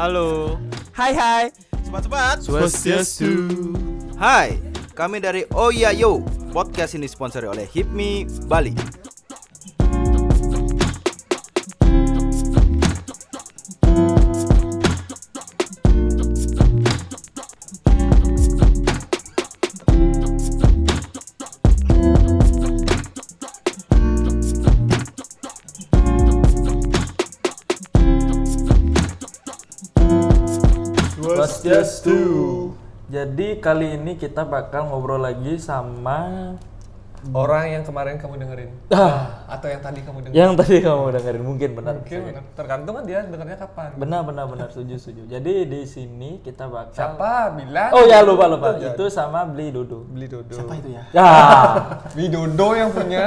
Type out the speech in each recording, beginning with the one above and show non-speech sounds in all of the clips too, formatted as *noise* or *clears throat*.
Halo. Hai hai. Sobat-sobat. Swastiastu. Hai, kami dari Oh Ya Yo. Podcast ini disponsori oleh Hipmi Bali. Jadi kali ini kita bakal ngobrol lagi sama Orang yang kemarin kamu dengerin ah, atau yang tadi kamu dengerin. yang tadi kamu dengerin mungkin benar. Mungkin benar. tergantung kan dia dengernya kapan. Benar benar benar setuju setuju. Jadi di sini kita bakal Siapa bilang? Oh ya lupa lupa. Itu Itu sama beli Dodo. beli dodo. Siapa itu ya? Ya, *laughs* Beli dodo yang punya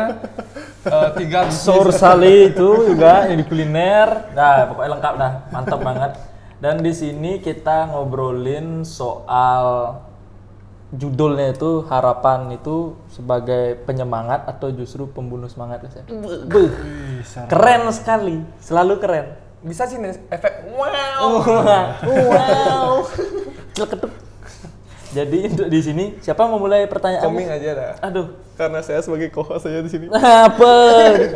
eh, tiga. Sur Sali itu juga yang di kuliner. Nah, pokoknya lengkap dah. Mantap banget. Dan di sini kita ngobrolin soal judulnya itu harapan itu sebagai penyemangat atau justru pembunuh semangat ya, keren sekali, selalu keren. Bisa sih nih, efek wow. wow. *laughs* Celeketuk. Jadi untuk di sini siapa mau mulai pertanyaan? Coming aja dah. Aduh. Karena saya sebagai co-host saja di sini. *laughs* Apa?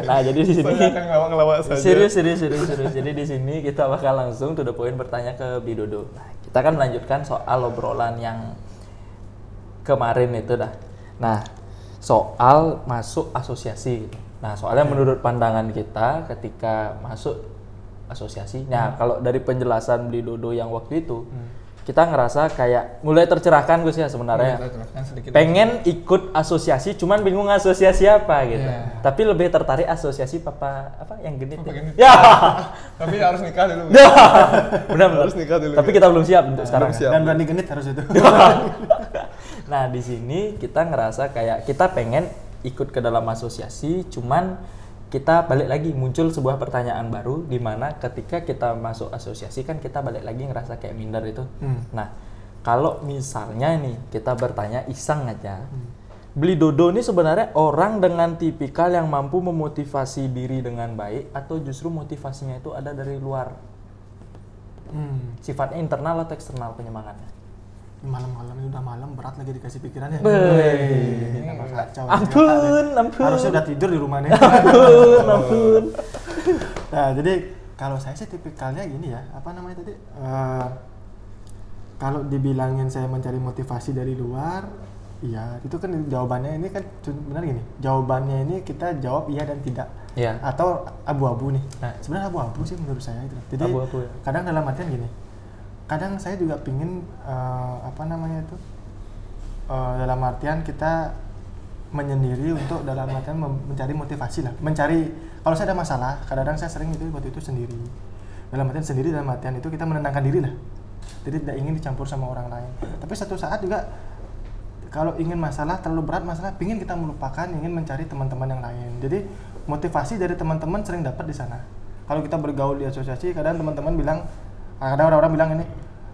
Nah, jadi di sini Saya akan ngelawak-ngelawak saja. Serius, serius, serius, serius. Jadi di sini kita bakal langsung to the point bertanya ke Bidodo. Nah, kita akan melanjutkan soal obrolan yang kemarin itu dah. Nah, soal masuk asosiasi. gitu. Nah, soalnya menurut pandangan kita ketika masuk asosiasi, nah kalau dari penjelasan Bidodo yang waktu itu, kita ngerasa kayak mulai tercerahkan Gus ya sebenarnya. Kita jelaskan sedikit. pengen ikut asosiasi cuman bingung asosiasi apa gitu Iya. tapi lebih tertarik asosiasi papa apa yang genit Papa ya? genit. ya *laughs* Tapi harus nikah dulu. *laughs* benar benar Harus nikah dulu, tapi ya. kita belum siap untuk sekarang siap. Dan berani genit harus itu. *laughs* nah di sini kita ngerasa kayak kita pengen ikut ke dalam asosiasi cuman kita balik lagi muncul sebuah pertanyaan baru di mana ketika kita masuk asosiasi kan kita balik lagi ngerasa kayak minder itu. Nah kalau misalnya nih kita bertanya iseng aja beli dodo ini sebenarnya orang dengan tipikal yang mampu memotivasi diri dengan baik atau justru motivasinya itu ada dari luar? Hmm. sifatnya internal atau eksternal penyemangatnya Malam-malam ini udah malam berat lagi dikasih pikirannya. Beuh. Nama kacau. Ampun, ampun. Harusnya udah tidur di rumahnya. *laughs* ampun, ampun. Nah, jadi kalau saya sih tipikalnya gini ya, apa namanya tadi? Eh, kalau dibilangin saya mencari motivasi dari luar, iya, itu kan jawabannya ini kan benar gini. Jawabannya ini kita jawab iya dan tidak. Iya. Atau abu-abu nih. Nah. Sebenarnya abu-abu sih menurut saya itu. Jadi Abu-abu ya. kadang dalam artian gini. Kadang saya juga pingin eh, apa namanya itu? eh, dalam artian kita menyendiri untuk dalam artian mencari motivasi lah. Mencari kalau saya ada masalah kadang-kadang saya sering itu waktu itu sendiri. Dalam artian sendiri dalam artian itu kita menenangkan diri lah. Jadi tidak ingin dicampur sama orang lain. Tapi satu saat juga kalau ingin masalah terlalu berat masalah pingin kita melupakan ingin mencari teman-teman yang lain. Jadi motivasi dari teman-teman sering dapat di sana. Kalau kita bergaul di asosiasi kadang teman-teman bilang kadang orang-orang bilang ini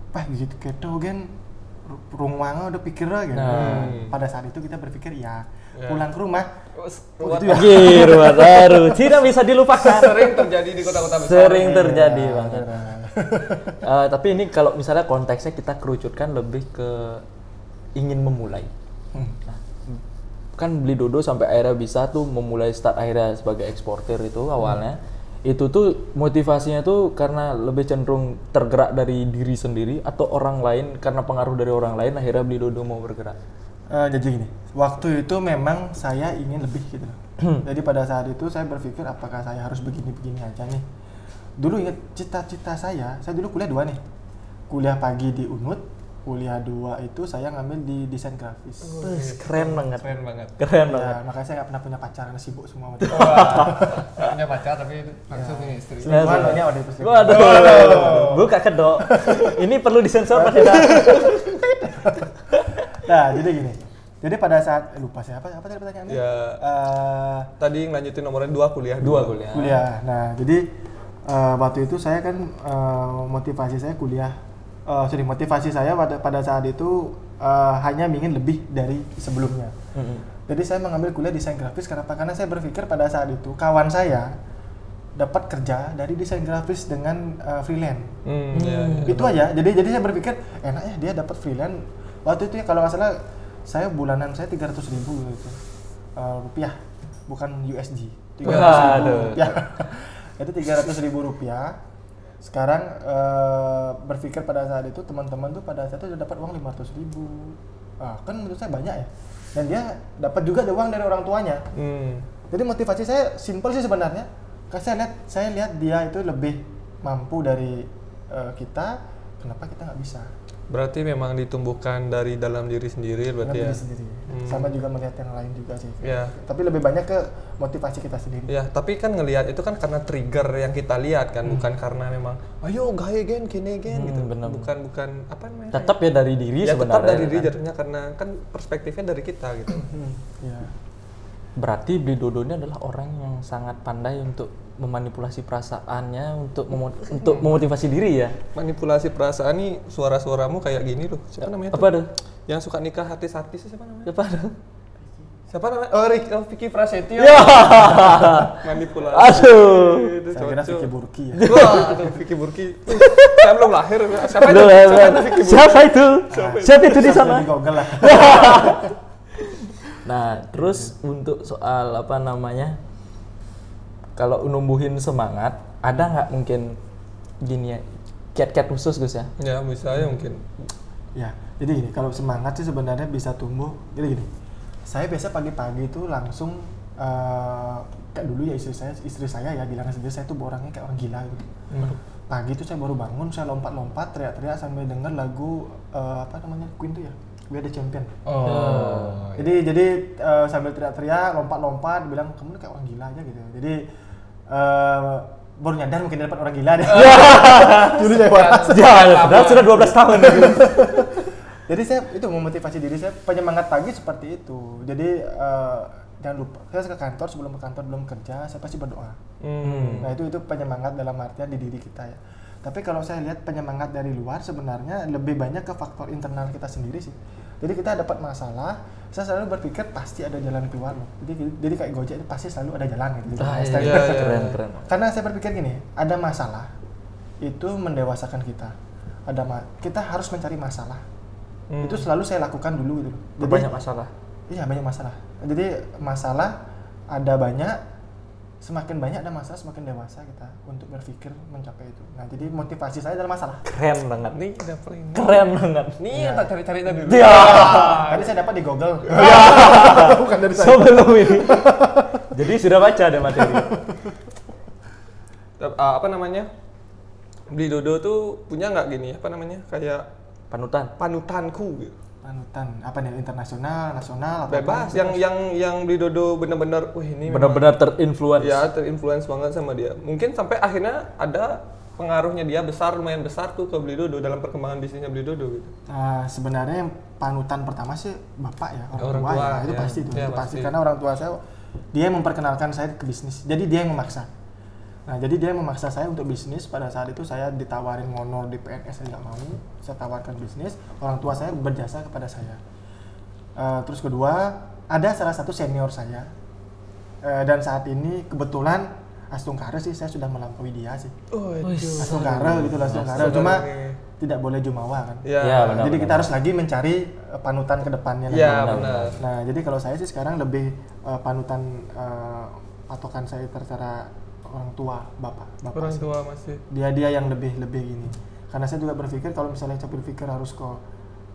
pah gitu keto gen rumahnya udah pikir lah gitu Nah. pada saat itu kita berpikir ya Ya. pulang ke rumah Buat- itu ya Gir, baru tidak bisa dilupakan. Sering terjadi di kota-kota besar. Sering terjadi banget. Eh, tapi ini kalau misalnya konteksnya kita kerucutkan lebih ke ingin memulai. Nah, kan beli dodo sampai akhirnya bisa tuh memulai start akhirnya sebagai eksportir itu awalnya. Itu tuh motivasinya tuh karena lebih cenderung tergerak dari diri sendiri atau orang lain karena pengaruh dari orang lain akhirnya beli dodo mau bergerak. Eh, jadi gini, waktu itu memang saya ingin lebih gitu loh. *clears throat* jadi pada saat itu saya berpikir apakah saya harus begini-begini aja nih. Dulu ingat cita-cita saya, saya dulu kuliah dua nih. Kuliah pagi di UNUD, kuliah dua itu saya ngambil di desain grafis. Wes, keren banget. Keren banget. Keren banget. Ya, makanya saya nggak pernah punya pacar karena sibuk semua. Wah, nggak punya pacar tapi langsung punya istri. So- ini ada selingkuhan. Waduh, buka kedok. Ini perlu disensor apa tidak? *laughs* Nah, jadi gini. Jadi pada saat eh, lupa saya apa apa tadi pertanyaannya? Ya. Eh, Tadi ngelanjutin nomornya dua kuliah. Dua kuliah. kuliah. Nah, jadi eh, waktu itu saya kan eh, motivasi saya kuliah. Eh, sorry, motivasi saya pada pada saat itu eh, hanya ingin lebih dari sebelumnya. Mm-mm. Jadi saya mengambil kuliah desain grafis kenapa? Karena saya berpikir pada saat itu kawan saya dapat kerja dari desain grafis dengan eh, freelance. Hmm, iya, iya. itu aja jadi jadi saya berpikir enak ya dia dapat freelance waktu itu ya kalau nggak salah saya bulanan saya 300 ribu gitu Eh, rupiah bukan USD 300 *laughs* ribu rupiah itu 300 ribu rupiah sekarang eh, berpikir pada saat itu teman-teman tuh pada saat itu udah dapat uang 500 ribu ah, kan menurut saya banyak ya dan dia dapat juga ada uang dari orang tuanya Hmm. jadi motivasi saya simpel sih sebenarnya. Karena saya lihat saya lihat dia itu lebih mampu dari eh, kita, kenapa kita nggak bisa? Berarti memang ditumbuhkan dari dalam diri sendiri berarti ya. diri sendiri. Hmm. Sama juga melihat yang lain juga sih. Ya. Tapi lebih banyak ke motivasi kita sendiri. Ya, tapi kan ngelihat itu kan karena trigger yang kita lihat kan, bukan karena memang ayo gaya gen, kene gen Hmm, gitu. benar. Bukan bukan apa namanya? Tetap ya dari diri ya sebenarnya. tetap dari diri kan. jatuhnya karena kan perspektifnya dari kita gitu. Hmm, ya. Berarti Bli Dodo ini adalah orang yang sangat pandai untuk memanipulasi perasaannya untuk memo- *laughs* untuk memotivasi diri ya. Manipulasi perasaan nih suara-suaramu kayak gini loh. Siapa namanya? Apa tuh? ada? Yang suka nikah artis-artis siapa namanya? Siapa ada? Siapa namanya? Oh, Rick, oh, Vicky Prasetyo. Ya. *laughs* Manipulasi. Aduh. Itu Saya kira. Vicky Burki ya. Wah, aduh Vicky Burki. Tuh, Saya belum lahir. Siapa itu? Siapa belum. itu Vicky Burki? Siapa itu? Siapa itu di sana? di Google lah. *laughs* Nah, terus untuk soal apa namanya? Kalau numbuhin semangat, ada nggak mungkin gini ya? Kiat-kiat khusus Gus ya? Ya, bisa ya mungkin. Ya, jadi gini, kalau semangat sih sebenarnya bisa tumbuh. Jadi gini, saya biasa pagi-pagi itu langsung eh, kayak dulu ya istri saya, istri saya ya bilang sendiri saya tuh orangnya kayak orang gila gitu. Pagi itu saya baru bangun, saya lompat-lompat, teriak-teriak sambil denger lagu eh, apa namanya Queen tuh ya, Are the Champion. Oh. Jadi jadi eh, sambil teriak-teriak, lompat-lompat, bilang kamu kayak orang gila aja gitu. Jadi eh, baru nyadar mungkin dapat orang gila deh. *laughs* dulu saya Ya, sudah sudah 12 tahun. *laughs* Jadi saya itu memotivasi diri saya penyemangat pagi seperti itu. Jadi eh, jangan lupa saya ke kantor sebelum ke kantor belum kerja saya pasti berdoa. Hmm. Nah itu itu penyemangat dalam artian di diri kita ya. Tapi kalau saya lihat penyemangat dari luar sebenarnya lebih banyak ke faktor internal kita sendiri sih. Jadi kita dapat masalah, saya selalu berpikir pasti ada jalan keluar loh. Jadi jadi kayak Gojek itu pasti selalu ada jalan gitu. Ah, Hashtag- iya, iya. keren keren. Karena saya berpikir gini, ada masalah itu mendewasakan kita. Ada ma- kita harus mencari masalah. Hmm. Itu selalu saya lakukan dulu gitu. Jadi Banyak masalah. iya banyak masalah. Jadi masalah ada banyak, semakin banyak ada masalah semakin dewasa kita untuk berpikir mencapai itu. Nah jadi motivasi saya adalah masalah. Keren banget. Nih. Keren banget. Nih yang tak cari-cari tadi dulu. Ya. Tadi saya dapat di Google. *laughs* *laughs* Bukan dari saya. Sebelum ini. Jadi sudah baca deh materi. Ah, apa namanya? Beli Dodo tuh punya nggak gini apa namanya? Kayak Panutan. panutanku gitu. Panutan apa nih internasional, nasional atau Bebas apa? yang yang yang Beli Dodo bener-bener wah ini Benar-benar terinfluence. ya terinfluence banget sama dia. Mungkin sampai akhirnya ada pengaruhnya dia besar lumayan besar tuh ke Beli Dodo dalam perkembangan bisnisnya Beli Dodo gitu. Nah, sebenarnya yang panutan pertama sih bapak ya orang, Orang tua, tua, ya. itu ya. pasti itu, Ya, itu pasti pasti. karena orang tua saya dia yang memperkenalkan saya ke bisnis jadi dia yang memaksa nah jadi dia memaksa saya untuk bisnis. Pada saat itu saya ditawarin ngonor di PNS saya nggak mau. Saya tawarkan bisnis orang tua saya berjasa kepada saya. Eh, terus kedua ada salah satu senior saya. Eh, dan saat ini kebetulan Astungkara sih saya sudah melampaui dia sih. Oh, Astungkara gitu lah Astungkara Astungkara cuma tidak boleh jumawa kan? Ya, Ya, benar. jadi kita harus lagi mencari uh, panutan ke depannya lagi. Ya, benar, benar. Nah, jadi kalau saya sih sekarang lebih uh, panutan uh, patokan saya terhadap orang tua, bapak, bapak. Orang sih. tua masih. Dia dia yang lebih lebih gini. Karena saya juga berpikir kalau misalnya saya berpikir harus ke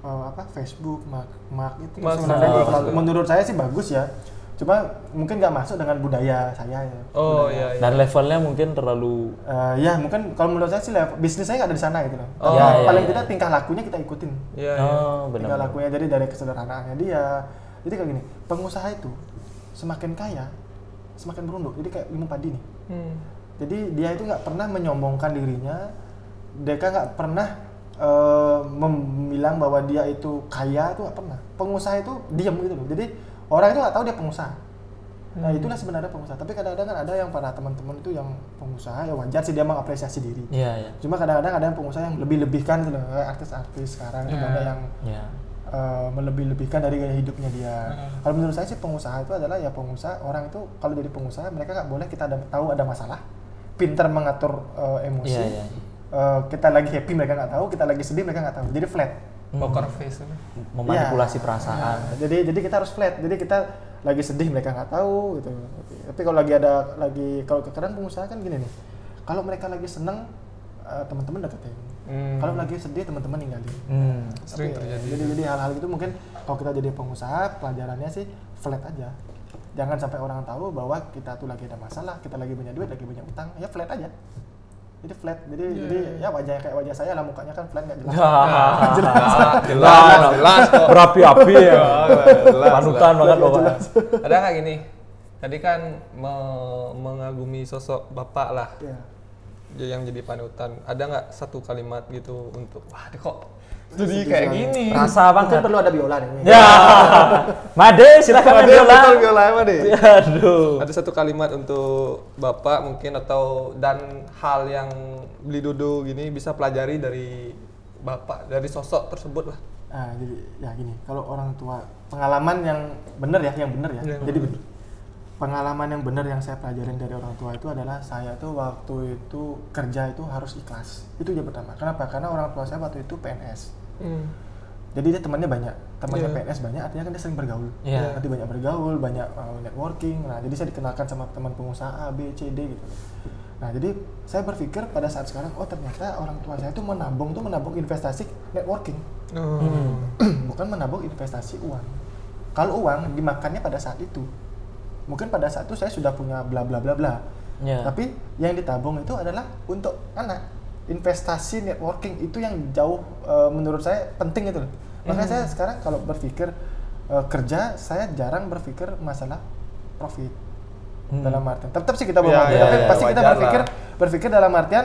uh, apa Facebook, Mark, Mark itu Mark, sebenarnya nah, kalau menurut saya sih bagus ya. Cuma mungkin nggak masuk dengan budaya saya ya. Oh Budaya. iya iya. Dan levelnya mungkin terlalu Uh, ya mungkin kalau menurut saya sih level- bisnis saya nggak ada di sana gitu loh. Oh, ya, ya, paling ya. tidak tingkah lakunya kita ikutin. Iya iya. Oh, benar. lakunya jadi dari kesederhanaannya dia jadi kayak gini pengusaha itu semakin kaya semakin merunduk jadi kayak ilmu padi nih Hmm. jadi dia itu nggak pernah menyombongkan dirinya mereka nggak pernah eh, membilang bahwa dia itu kaya itu nggak pernah pengusaha itu diam gitu loh jadi orang itu nggak tahu dia pengusaha nah itulah sebenarnya pengusaha tapi kadang-kadang kan ada yang para teman-teman itu yang pengusaha ya wajar sih dia mengapresiasi diri Iya, iya. cuma kadang-kadang ada yang pengusaha yang lebih-lebihkan gitu loh kayak artis-artis sekarang itu Ya. ada yang Iya. Eh, melebih-lebihkan dari gaya hidupnya dia. Kalau menurut saya sih pengusaha itu adalah ya pengusaha orang itu kalau jadi pengusaha mereka nggak boleh kita ada, tahu ada masalah, pintar mengatur eh, emosi, Iya, iya. eh, kita lagi happy mereka nggak tahu, kita lagi sedih mereka nggak tahu. Jadi flat. Poker face. Memanipulasi Iya. perasaan. Nah, jadi jadi kita harus flat. Jadi kita lagi sedih mereka nggak tahu gitu. Tapi kalau lagi ada lagi kalau kadang pengusaha kan gini nih. Kalau mereka lagi seneng eh, teman-teman deketin. Hmm. Kalau lagi sedih teman-teman ninggalin. Hmm. Sering Tapi, terjadi. Jadi jadi hal-hal gitu mungkin kalau kita jadi pengusaha pelajarannya sih flat aja. Jangan sampai orang tahu bahwa kita tuh lagi ada masalah, kita lagi punya duit, lagi punya utang, ya flat aja. Jadi flat. Jadi jadi ya wajah kayak wajah saya lah mukanya kan flat nggak jelas. *laughs* jelas, jelas, jelas, jelas kok. Berapi-api ya. *laughs* Panutan banget pokoknya. Ada nggak gini? Tadi kan me- mengagumi sosok bapak lah Ya. Dia yang jadi panutan. Ada nggak satu kalimat gitu untuk wah kok jadi Sedih kayak gini? Rasa Mungkin banget. perlu ada biola nih. Ya. *laughs* Made silakan Ada biola. betul biola apa deh? *laughs* Aduh. Ada satu kalimat untuk bapak mungkin atau dan hal yang beli dodo gini bisa pelajari dari bapak dari sosok tersebut lah. Ah, jadi ya gini, kalau orang tua pengalaman yang benar ya, yang benar ya. Yang jadi pengalaman yang benar yang saya pelajarin dari orang tua itu adalah saya tuh waktu itu kerja itu harus ikhlas. Itu yang pertama. Kenapa? Karena orang tua saya waktu itu PNS. Jadi dia temannya banyak, temannya Iya. PNS banyak, artinya kan dia sering bergaul. Iya. Nanti banyak bergaul, banyak uh, networking. Nah, jadi saya dikenalkan sama teman pengusaha A, B, C, D gitu. Nah, jadi saya berpikir pada saat sekarang, oh ternyata orang tua saya itu menabung tuh menabung investasi networking, Oh. *clears throat* bukan menabung investasi uang. Kalau uang dimakannya pada saat itu, mungkin pada saat itu saya sudah punya bla bla bla bla. Ya. Tapi yang ditabung itu adalah untuk anak. Investasi networking itu yang jauh eh, menurut saya penting itu loh. Makanya saya sekarang kalau berpikir eh, kerja, saya jarang berpikir masalah profit Hmm. dalam artian. Tetap sih kita Ya, bawa ya, tapi ya, pasti kita wajar berpikir lah. berpikir dalam artian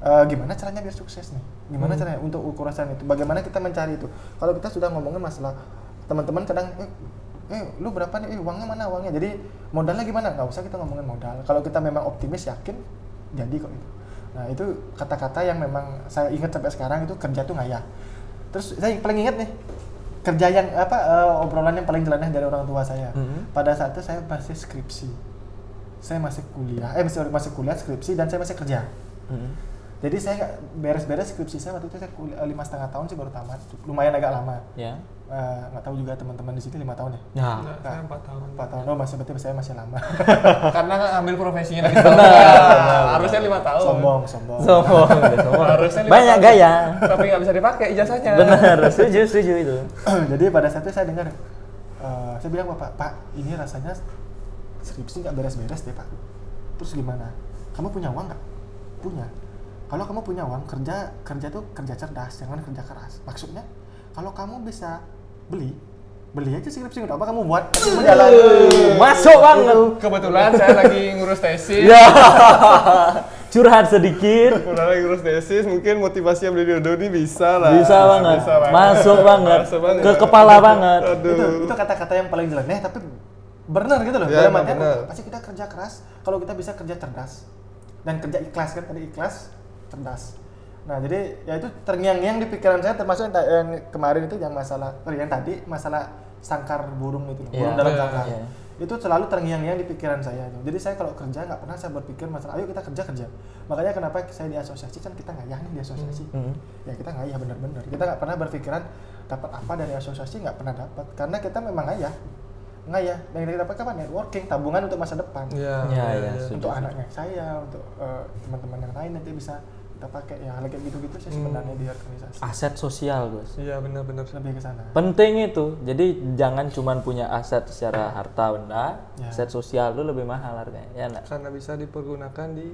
eh, gimana caranya biar sukses nih? Gimana Hmm. caranya untuk ukuran itu? Bagaimana kita mencari itu? Kalau kita sudah ngomongin masalah teman-teman kadang eh, eh lu berapa nih? Eh, uangnya mana uangnya? Jadi modalnya gimana? Nggak usah kita ngomongin modal. Kalau kita memang optimis yakin jadi kok itu. Nah, itu kata-kata yang memang saya ingat sampai sekarang itu kerja tuh ngayah. Terus saya paling ingat nih kerja yang apa eh, obrolan yang paling jelasnya dari orang tua saya. Mhm. Pada saat itu saya masih skripsi. Saya masih kuliah, eh masih masih kuliah skripsi dan saya masih kerja. Hmm. Jadi saya beres-beres skripsi saya waktu itu saya kuliah lima setengah tahun sih baru tamat. Lumayan agak lama. Ya. Eh, nggak tahu juga teman-teman di sini lima tahun ya. Ya. Nah, saya empat tahun. Empat tahun, oh masih berarti saya masih lama. *laughs* Karena ambil profesinya dari tahun. Harusnya lima tahun. sombong, sombong. Sombong, *laughs* sombong. Harusnya lima Banyak tahun. gaya. Tapi nggak bisa dipakai ijazahnya. Benar, setuju, setuju itu. *clears throat* Jadi pada saat itu saya dengar, eh, saya bilang bapak, pak ini rasanya skripsi nggak beres-beres deh pak. Terus gimana? Kamu punya uang nggak? Punya. Kalau kamu punya uang kerja kerja tuh kerja cerdas, jangan kerja keras. Maksudnya kalau kamu bisa beli beli aja skripsi apa kamu buat. Masuk banget. Kebetulan saya lagi ngurus tesis. Ya. *laughs* Curhat sedikit. Udah lagi ngurus tesis, mungkin motivasinya beli dodo ini bisa lah. Bisa banget. Bisa banget. Masuk banget. Masuk banget. Ke kepala banget. Aduh. itu itu kata-kata yang paling jelek nih tapi benar gitu loh Ya, dalam artian pasti kita kerja keras kalau kita bisa kerja cerdas dan kerja ikhlas kan tadi ikhlas cerdas nah jadi ya itu terngiang-ngiang di pikiran saya termasuk yang, yang kemarin itu yang masalah oh, yang tadi masalah sangkar burung itu loh, burung dalam Iya, sangkar iya. itu selalu terngiang-ngiang di pikiran saya itu. jadi saya kalau kerja nggak pernah saya berpikir masalah ayo kita kerja kerja makanya kenapa saya di asosiasi kan kita ngayah nih di asosiasi Hmm. ya kita ngayah bener-bener kita nggak pernah berpikiran dapat apa dari asosiasi nggak pernah dapat karena kita memang ngayah ngayah dan yang kita dapat apa networking tabungan untuk masa depan Iya. Ya, iya, ya, iya. setuju. untuk anaknya saya untuk eh, teman-teman yang lain nanti bisa kita pakai ya hal kayak gitu-gitu sih Hmm. sebenarnya di organisasi Aset sosial, Gus. Iya benar-benar. lebih ke sana Penting itu. Jadi jangan cuma punya aset secara harta benda, Ya. aset sosial itu lebih mahal harganya. Ya enggak? Karena bisa dipergunakan di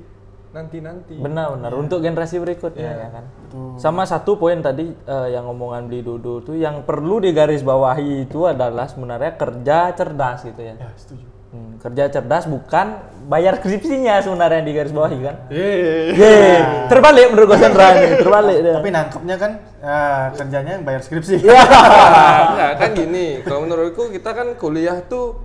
nanti-nanti. Benar, benar. Untuk generasi berikutnya Iya. ya kan. Betul. Sama satu poin tadi eh, yang ngomongan beli dodo tuh yang perlu digarisbawahi itu adalah sebenarnya kerja cerdas gitu ya. ya setuju Hmm, kerja cerdas bukan bayar skripsinya sebenarnya yang digarisbawahi kan. Yeay. Yeay, terbalik menurut gue Sandra nih, terbalik dia. tapi nangkepnya kan ah, kerjanya yang bayar skripsi Iya. *laughs* Enggak kan gini, kalau menurutku kita kan kuliah tuh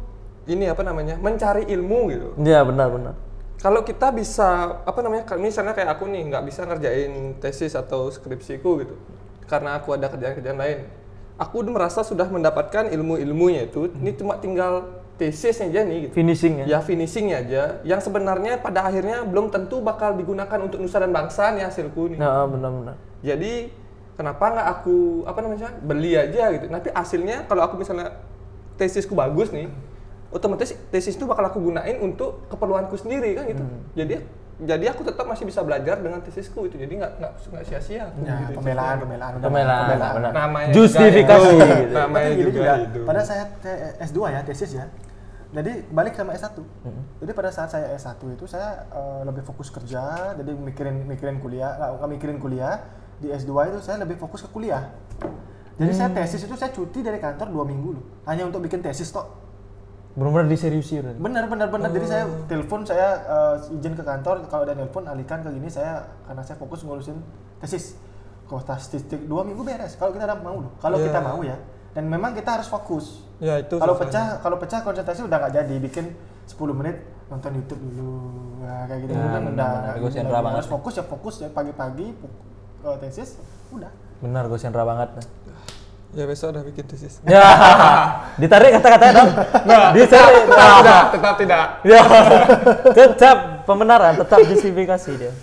ini apa namanya? mencari ilmu gitu. Iya benar benar. Kalau kita bisa apa namanya? Misalnya kayak aku nih nggak bisa ngerjain tesis atau skripsiku gitu. Karena aku ada kerjaan-kerjaan lain. Aku udah merasa sudah mendapatkan ilmu-ilmunya itu. Ini cuma tinggal tesisnya aja nih gitu. finishing ya. Ya finishingnya aja, yang sebenarnya pada akhirnya belum tentu bakal digunakan untuk nusa dan bangsa nih hasilku nih. Nah, benar-benar. Jadi kenapa nggak aku apa namanya beli aja gitu? Nanti hasilnya kalau aku misalnya tesisku bagus nih, otomatis tesis itu bakal aku gunain untuk keperluanku sendiri kan gitu. Jadi jadi aku tetap masih bisa belajar dengan tesisku itu. Jadi nggak nggak nggak sia-sia. Ya, gitu. pembelaan, pembelaan, udah Pembelaan, pembelaan. benar. Namanya Justifikasi juga gitu. Namanya juga, juga, itu. pada saya te- S2 ya, tesis ya. Jadi balik sama S1. Jadi pada saat saya S1 itu saya eh, lebih fokus kerja, jadi mikirin mikirin kuliah, nggak nggak mikirin kuliah. Di S2 itu saya lebih fokus ke kuliah. Jadi saya tesis itu saya cuti dari kantor dua minggu loh, hanya untuk bikin tesis tok. Benar-benar diseriusin. Benar benar benar. Jadi saya telepon saya eh, izin ke kantor kalau ada nelpon alihkan ke gini saya karena saya fokus ngurusin tesis. Kota statistik dua minggu beres. Kalau kita udah mau loh. Kalau Iya. kita mau ya. Dan memang kita harus fokus. Ya itu. Kalau pecah kalau pecah konsentrasi udah nggak jadi bikin 10 menit nonton YouTube dulu. Nah, kayak gitu Ya, kan benar, udah benar. nggak Gue sendra banget harus fokus ya fokus ya pagi-pagi eh, tesis udah. Benar, gue sentra banget. Ya besok udah bikin tesis. *laughs* Ya, ditarik kata-katanya dong. ditarik. Tetap tidak, tetap tidak. Ya, tetap pembenaran, tetap justifikasi dia.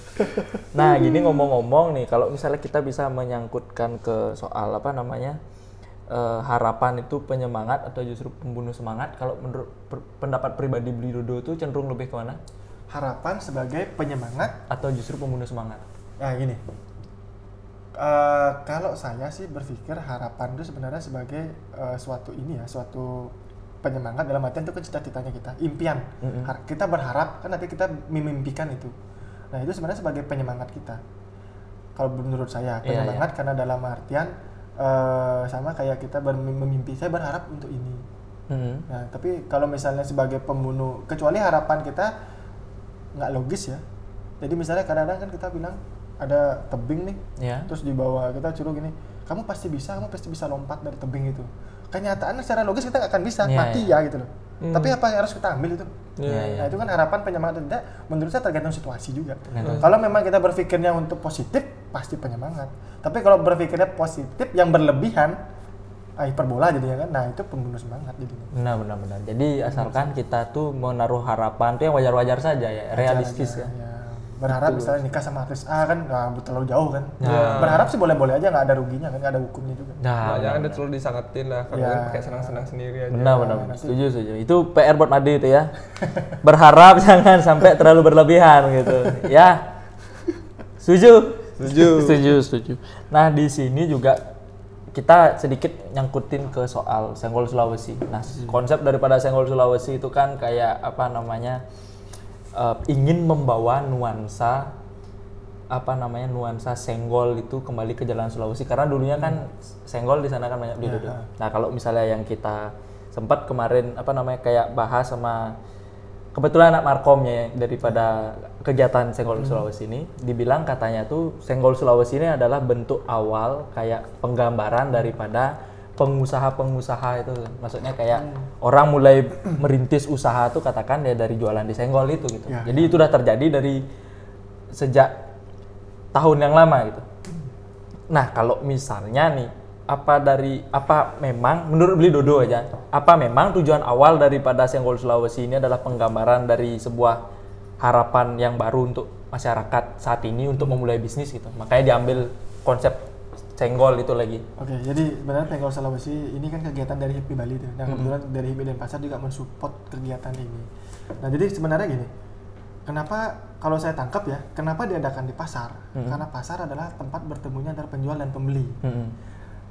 Nah, gini ngomong-ngomong nih, kalau misalnya kita bisa menyangkutkan ke soal apa namanya eh, harapan itu penyemangat atau justru pembunuh semangat, kalau menurut per- pendapat pribadi Beli Dodo itu cenderung lebih ke mana? Harapan sebagai penyemangat Atau justru pembunuh semangat? Nah gini, Eh, kalau saya sih berpikir harapan itu sebenarnya sebagai eh, suatu ini ya, suatu penyemangat dalam artian itu kan cita-citanya kita, impian. Har- Kita berharap kan nanti kita memimpikan itu. Nah itu sebenarnya sebagai penyemangat kita. Kalau menurut saya Iya, penyemangat karena dalam artian eh, sama kayak kita bermi- memimpi. Saya berharap untuk ini. Hmm. Nah, tapi kalau misalnya sebagai pembunuh, kecuali harapan kita nggak logis ya. Jadi misalnya kadang-kadang kan kita bilang ada tebing nih, Ya. terus di bawah kita suruh gini, kamu pasti bisa, kamu pasti bisa lompat dari tebing itu. Kenyataan secara logis kita nggak akan bisa, Iya, mati iya. ya gitu loh. Tapi apa yang harus kita ambil itu? Iya. Nah itu kan harapan penyemangat tidak, menurut saya tergantung situasi juga. Tergantung. Kalau memang kita berpikirnya untuk positif, pasti penyemangat. Tapi kalau berpikirnya positif yang berlebihan, ah, hiperbola jadinya kan, nah itu pembunuh semangat jadinya. Benar, benar, benar. Jadi asalkan kita tuh menaruh harapan tuh yang wajar-wajar saja ya, realistis aja, ya. ya. Berharap misalnya nikah sama artis A kan nah, terlalu jauh kan. Ya. Berharap sih boleh-boleh aja nggak ada ruginya kan, nggak ada hukumnya juga. Nah, Nah, jangan benar. terlalu disangetin lah, kalau Ya. kan pakai senang-senang sendiri aja. Benar, benar, benar. Setuju, setuju. Itu PR buat Made itu ya. *laughs* Berharap *laughs* jangan sampai terlalu berlebihan gitu. Ya. Setuju? Setuju. *laughs* setuju, setuju. Nah, di sini juga kita sedikit nyangkutin ke soal Senggol Sulawesi. Nah, konsep daripada Senggol Sulawesi itu kan kayak apa namanya? eh, ingin membawa nuansa apa namanya nuansa senggol itu kembali ke jalan Sulawesi karena dulunya kan senggol di sana kan banyak di Dodo. Nah kalau misalnya yang kita sempat kemarin apa namanya kayak bahas sama kebetulan anak markomnya ya, daripada kegiatan senggol Sulawesi ini dibilang katanya tuh senggol Sulawesi ini adalah bentuk awal kayak penggambaran daripada pengusaha-pengusaha itu. Maksudnya kayak orang mulai merintis usaha tuh katakan ya dari jualan di senggol itu gitu. Ya, jadi itu udah terjadi dari sejak tahun yang lama gitu. Nah, kalau misalnya nih apa dari apa memang menurut beli Dodo aja, apa memang tujuan awal daripada Senggol Sulawesi ini adalah penggambaran dari sebuah harapan yang baru untuk masyarakat saat ini untuk memulai bisnis gitu. Makanya diambil konsep Senggol itu lagi. Oke, jadi sebenarnya Penggol Sulawesi ini kan kegiatan dari HIPMI Bali tuh. Nah, kebetulan dari HIPMI dan Pasar juga mensupport kegiatan ini. Nah, jadi sebenarnya gini. Kenapa kalau saya tangkap ya, kenapa diadakan di pasar? Karena pasar adalah tempat bertemunya antara penjual dan pembeli. Mm-mm.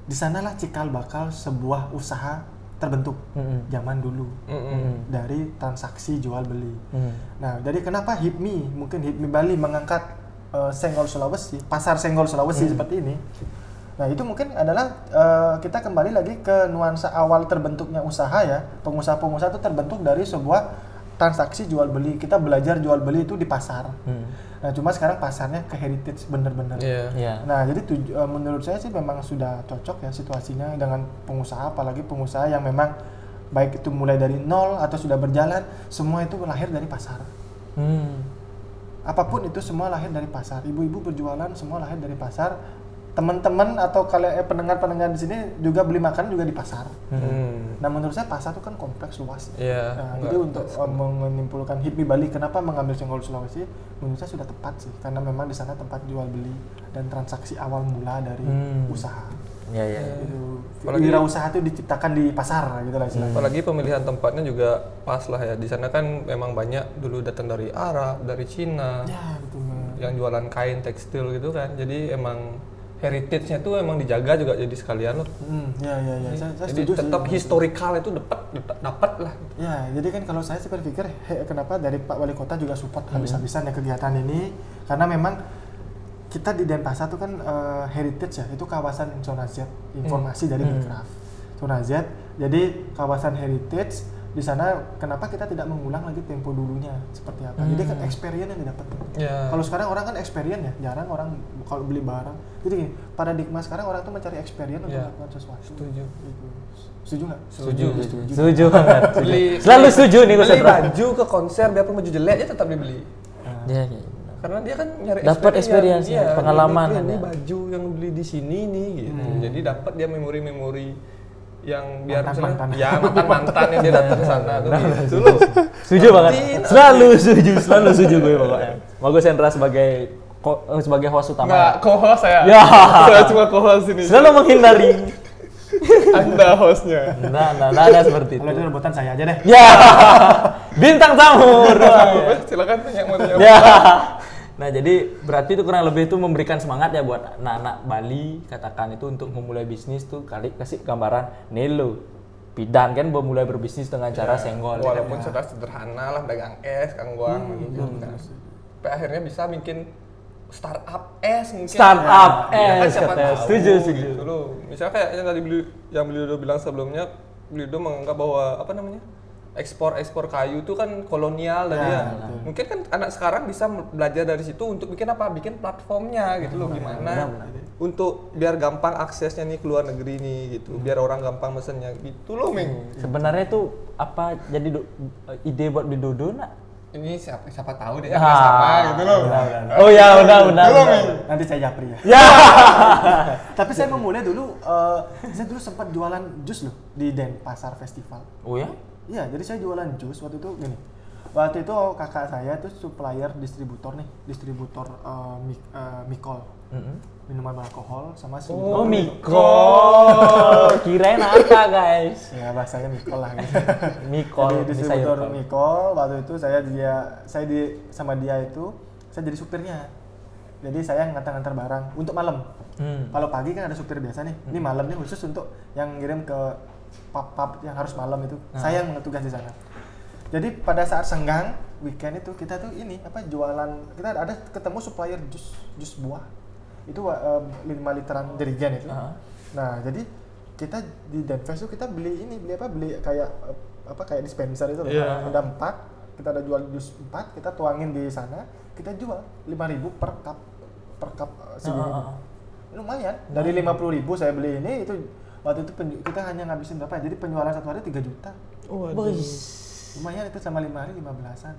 Di sanalah cikal bakal sebuah usaha terbentuk Mm-mm. zaman dulu Mm-mm. dari transaksi jual beli. Mm. Nah, jadi kenapa HIPMI, mungkin HIPMI Bali mengangkat eh, Senggol Sulawesi, pasar Senggol Sulawesi seperti ini. Nah, itu mungkin adalah eh, kita kembali lagi ke nuansa awal terbentuknya usaha ya. Pengusaha-pengusaha itu terbentuk dari sebuah transaksi jual beli. Kita belajar jual beli itu di pasar. Mm. Nah, cuma sekarang pasarnya ke heritage bener-bener. Iya. Ya. Nah, jadi tuju- eh, menurut saya sih memang sudah cocok ya situasinya dengan pengusaha, apalagi pengusaha yang memang baik itu mulai dari nol atau sudah berjalan, semua itu lahir dari pasar. Mm. Apa pun itu semua lahir dari pasar. Ibu-ibu berjualan semua lahir dari pasar. Teman-teman atau kalian eh, pendengar-pendengar di sini juga beli makan juga di pasar. Hmm. Nah menurut saya pasar itu kan kompleks luas. Iya, Nah, enggak, jadi untuk uh, menyimpulkan HIPMI Bali kenapa mengambil Senggol Sulawesi, menurut saya sudah tepat sih, karena memang di sana tempat jual beli dan transaksi awal mula dari Hmm. usaha. Ya ya. Apalagi- wirausaha itu diciptakan di pasar gitu lah istilahnya. Apalagi pemilihan tempatnya juga pas lah ya. Di sana kan memang banyak dulu datang dari Arab, dari Cina, Ya betul. yang jualan kain tekstil gitu kan. Jadi emang heritage-nya tuh emang dijaga juga jadi sekalian loh. Hmm, ya ya ya. Saya, saya jadi setuju tetap sih. historikal itu dapat dapat lah. Ya, jadi kan kalau saya sih berpikir he, kenapa dari Pak Wali Kota juga support Hmm. habis-habisan ya kegiatan ini karena memang kita di Denpasar itu kan eh, heritage ya, itu kawasan zona Z, informasi dari Hmm. Minecraft. Zona Z, jadi kawasan heritage di sana kenapa kita tidak mengulang lagi tempo dulunya seperti apa. Jadi kan experience yang didapat. Ya. Kalau sekarang orang kan experience ya, jarang orang kalau beli barang. Jadi gini, paradigma sekarang orang tuh mencari experience untuk Ya. melakukan sesuatu. Setuju. Gitu. Setuju nggak? Setuju. Setuju banget. setuju. Beli- Selalu setuju nih gue beli baju ke konser biarpun baju jelek aja tetap dibeli. Ya, ya. Karena dia kan nyari Dapat experience, iya, ya, pengalaman Ini, kan ini ya. baju yang beli di sini nih gitu. Jadi dapat dia memori-memori yang biar Mantan-mantan. misalnya- ya mantan-mantan yang dia datang ke sana tuh gitu loh. Setuju banget. Selalu setuju, selalu setuju gue pokoknya. Mau gue Sandra sebagai ko- eh, sebagai host utama. Enggak, co-host saya. Ya. saya cuma co-host ini. Selalu menghindari. Anda hostnya. Nah, nah, nah, nah, seperti Kalau itu. itu rebutan saya aja deh. Ya, bintang tamu. Silakan tanya mau tanya. ya. Nah, jadi berarti itu kurang lebih itu memberikan semangat ya buat anak-anak Bali katakan itu untuk memulai bisnis tuh kali kasih gambaran Nelo Pidan kan memulai berbisnis dengan cara senggol. ya kan? Walaupun sudah sederhana lah dagang es, kang guang gitu kan. Tapi akhirnya bisa bikin startup es mungkin. Startup Ya kan es, siapa katanya. tahu Setuju, setuju. Gitu loh. Misalnya kayak yang tadi beli yang beliau udah bilang sebelumnya, beliau menganggap bahwa apa namanya? Ekspor ekspor kayu itu kan kolonial dari Ya, ya. Mungkin kan anak sekarang bisa belajar dari situ untuk bikin apa? Bikin platformnya gitu loh gimana untuk biar gampang aksesnya nih ke luar negeri nih gitu. Biar orang gampang mesennya gitu loh, Ming. Sebenarnya itu apa jadi do- ide buat beli dodo nak? Ini siapa siapa tahu deh Ah, ya sama gitu loh. Oh ya, udah, udah. Belum, udah. Nanti saya japri ya. Ya. *laughs* Tapi saya memulai dulu, eh, saya dulu sempat jualan jus loh di Denpasar Festival. Oh ya? Iya, jadi saya jualan jus waktu itu gini. Waktu itu kakak saya tuh supplier distributor nih, distributor eh, mik- eh, Mikol, Mm-mm. minuman beralkohol sama si Oh, Mikol. *laughs* Kirain apa, guys? Ya bahasanya Mikol lah gitu. *laughs* Mikol, Jadi distributor. Mikol, waktu itu saya dia saya di sama dia itu saya jadi supirnya. Jadi saya ngantar-ngantar barang untuk malam. Hmm. Kalau pagi kan ada supir biasa nih. Ini malam nih khusus untuk yang ngirim ke pub-pub yang harus malam itu. Ah. Saya yang tugas di sana. Jadi pada saat senggang weekend itu kita tuh ini apa jualan kita ada ketemu supplier jus jus buah. Itu eh, 5 literan jerigen itu. Ah. Nah, jadi kita di Denfest tuh kita beli ini beli apa beli kayak eh, apa kayak dispenser itu loh. Iya. Ada empat, kita ada jual jus empat, kita tuangin di sana, kita jual 5000 per cup per cup eh, segini. Ah, ah. Lumayan. Dari 50000 saya beli ini itu waktu itu penju- kita hanya ngabisin berapa? ya? Jadi penjualan satu hari 3 juta. Boys. Lumayan itu sama 5 hari 15-an.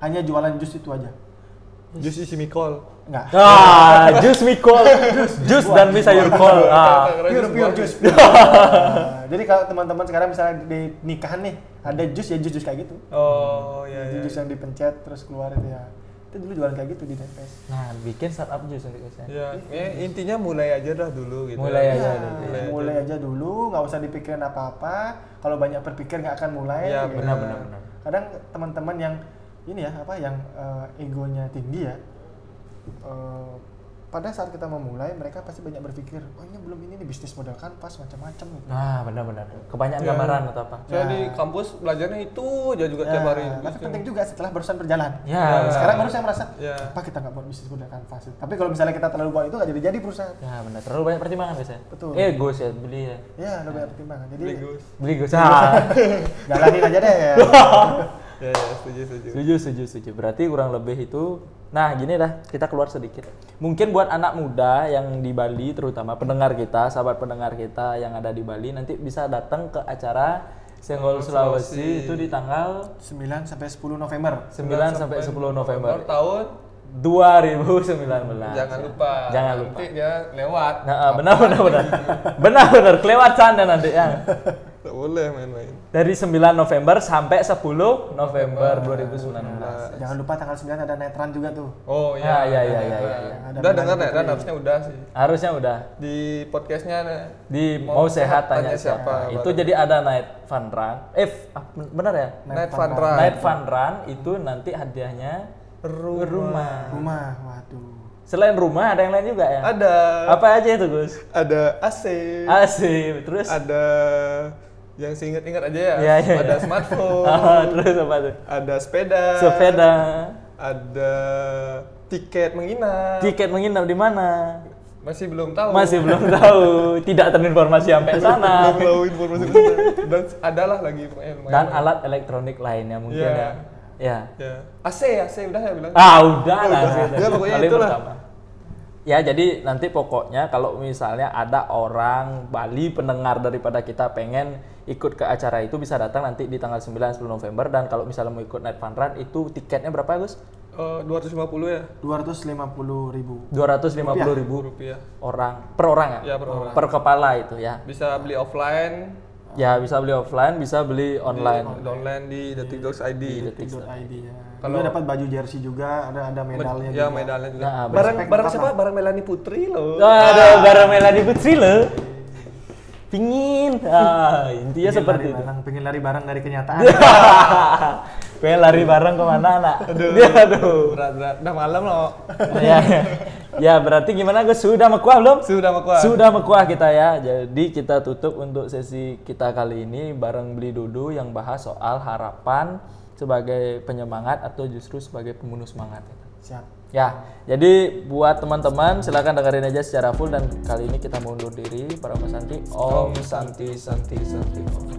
Hanya jualan jus itu aja. Jus isi mikol. Enggak. Ah, jus Mikol. *laughs* Jus dan mie sayur kol. Ah. pure pure jus. Nah, *laughs* jadi kalau teman-teman sekarang misalnya di nikahan nih ada jus ya jus jus kayak gitu. Oh iya Jadi iya. jus yang dipencet terus keluar itu ya. Itu dulu jualan kayak gitu di Denpes. Nah, bikin startup jus untuk saya. Ya, ya, intinya mulai aja dah dulu gitu. Mulai aja Ya, dulu. Mulai aja. mulai aja dulu, nggak usah dipikirin apa-apa. Kalau banyak berpikir nggak akan mulai. Ya, gitu. benar, benar, benar. Kadang teman-teman yang ini ya apa yang eh, egonya tinggi ya. eh, pada saat kita memulai, mereka pasti banyak berpikir, oh ini belum ini nih bisnis model kanvas macam-macam gitu. Nah, benar-benar. Kebanyakan Ya. gambaran atau apa? Saya Ya. di kampus belajarnya itu aja juga Ya, tiap hari. tapi penting juga setelah barusan berjalan. Ya. Nah, sekarang baru saya merasa, Ya. apa kita nggak buat bisnis model kanvas? Tapi kalau misalnya kita terlalu buat itu nggak jadi jadi perusahaan. Ya, benar. Terlalu banyak pertimbangan biasanya. Betul. Eh, gus ya beli ya. Ya, ada banyak pertimbangan. Jadi Beli Gus. Beli gus. Ah. *laughs* jalanin aja deh. Ya. *laughs* Ya, ya, setuju, setuju. setuju, setuju, setuju. Berarti kurang lebih itu. Nah, gini dah, kita keluar sedikit. Mungkin buat anak muda yang di Bali, terutama pendengar kita, sahabat pendengar kita yang ada di Bali, nanti bisa datang ke acara Senggol Sulawesi, Sulawesi. itu di tanggal 9 sampai 10 November. 9 sampai 10 November. tahun 2019. Jangan lupa. Jangan lupa. Nanti dia lewat. Nah, ah, benar benar benar. benar benar kelewat sana nanti ya. *laughs* Boleh main-main. Dari 9 November sampai 10 November 2019. Jangan lupa tanggal 9 ada netran juga tuh. Oh Ya, iya. ya, ya, ya, ya, ya. Ada Udah dengar ya? Putri. Dan harusnya udah sih. Harusnya udah Di podcastnya di mau, sehat tanya, siapa. siapa, Itu jadi ada night fun run. Eh, ah, benar ya? Night Fun Run. Night fun run itu nanti hadiahnya Rumah. rumah. Rumah, waduh. Selain rumah ada yang lain juga ya? Ada. Apa aja itu Gus? Ada AC. Asik. Terus Ada yang seingat-ingat aja ya. Iya, iya, ada iya. smartphone. *laughs* Ah, terus apa tuh? ada sepeda. Sepeda. Ada tiket menginap. Tiket menginap di mana? Masih belum tahu. Masih belum tahu. Tidak terinformasi sampai *laughs* sana. belum tahu informasi itu. Dan adalah lagi. Dan alat elektronik lainnya mungkin Iya. ya. Ya. Ya. AC, AC udah ya bilang. Ah, udah Oh, lah. udah. gitu. Ya, pokoknya Paling itulah. pertama. Ya, jadi nanti pokoknya kalau misalnya ada orang Bali pendengar daripada kita pengen ikut ke acara itu bisa datang nanti di tanggal 9 10 November dan kalau misalnya mau ikut Night Fun Run itu tiketnya berapa Gus? Eh, 250 ya 250 ribu. 250 ribu rupiah. orang per orang ya? Ya, per orang. Per kepala itu ya. Bisa beli offline, Ya bisa beli offline, bisa beli online. di online di Detik Dogs ID. Detik.id ya. Kalau- Kalau dapat baju jersey juga, ada ada medalnya ya, juga. medalnya juga. Nah, barang barang apa? siapa? Barang Melani Putri loh. Ada barang Melani Putri loh. Pingin. *laughs* Ah, intinya Pengen seperti lari itu. barang, pengen lari barang dari kenyataan. *laughs* Pengen lari bareng ke mana anak? Aduh. *laughs* aduh. Berat berat. Udah malam loh. ya, ya berarti gimana Gus? Sudah mekuah belum? Sudah mekuah. Sudah mekuah kita ya. Jadi kita tutup untuk sesi kita kali ini bareng Beli Dudu yang bahas soal harapan sebagai penyemangat atau justru sebagai pembunuh semangat. Siap. Ya, jadi buat teman-teman silakan dengerin aja secara full dan kali ini kita mau undur diri para Mas Santi. Om Santi Santi Santi. Om.